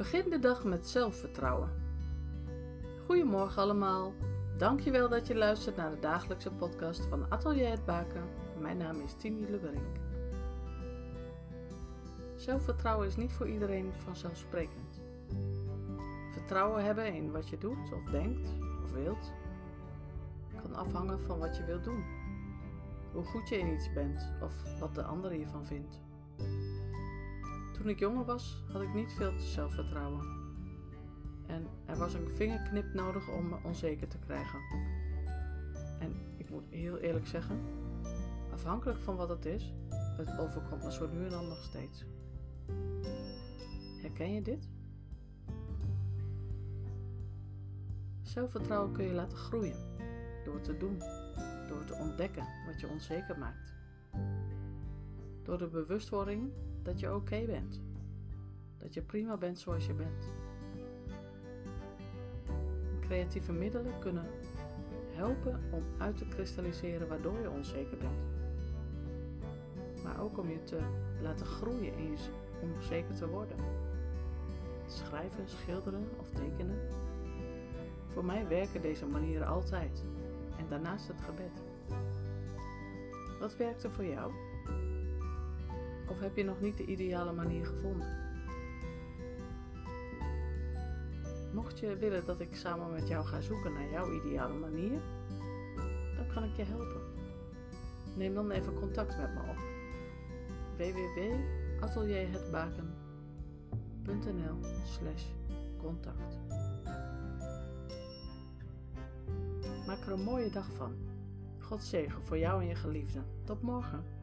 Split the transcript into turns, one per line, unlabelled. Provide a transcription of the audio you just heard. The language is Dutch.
Begin de dag met zelfvertrouwen. Goedemorgen allemaal. Dankjewel dat je luistert naar de dagelijkse podcast van Atelier het Baken. Mijn naam is Tini Lubberink. Zelfvertrouwen is niet voor iedereen vanzelfsprekend. Vertrouwen hebben in wat je doet of denkt of wilt kan afhangen van wat je wilt doen. Hoe goed je in iets bent of wat de ander hiervan vindt. Toen ik jonger was, had ik niet veel zelfvertrouwen. En er was een vingerknip nodig om me onzeker te krijgen. En ik moet heel eerlijk zeggen, afhankelijk van wat het is, het overkomt me zo nu en dan nog steeds. Herken je dit? Zelfvertrouwen kun je laten groeien door te doen, door te ontdekken wat je onzeker maakt. Door de bewustwording dat je oké bent. Dat je prima bent zoals je bent. Creatieve middelen kunnen helpen om uit te kristalliseren waardoor je onzeker bent. Maar ook om je te laten groeien in je, om zeker te worden. Schrijven, schilderen of tekenen. Voor mij werken deze manieren altijd. En daarnaast het gebed. Wat werkt er voor jou? Of heb je nog niet de ideale manier gevonden? Mocht je willen dat ik samen met jou ga zoeken naar jouw ideale manier, dan kan ik je helpen. Neem dan even contact met me op. www.atelierhetbaken.nl slash contact Maak er een mooie dag van. God zegen voor jou en je geliefden. Tot morgen.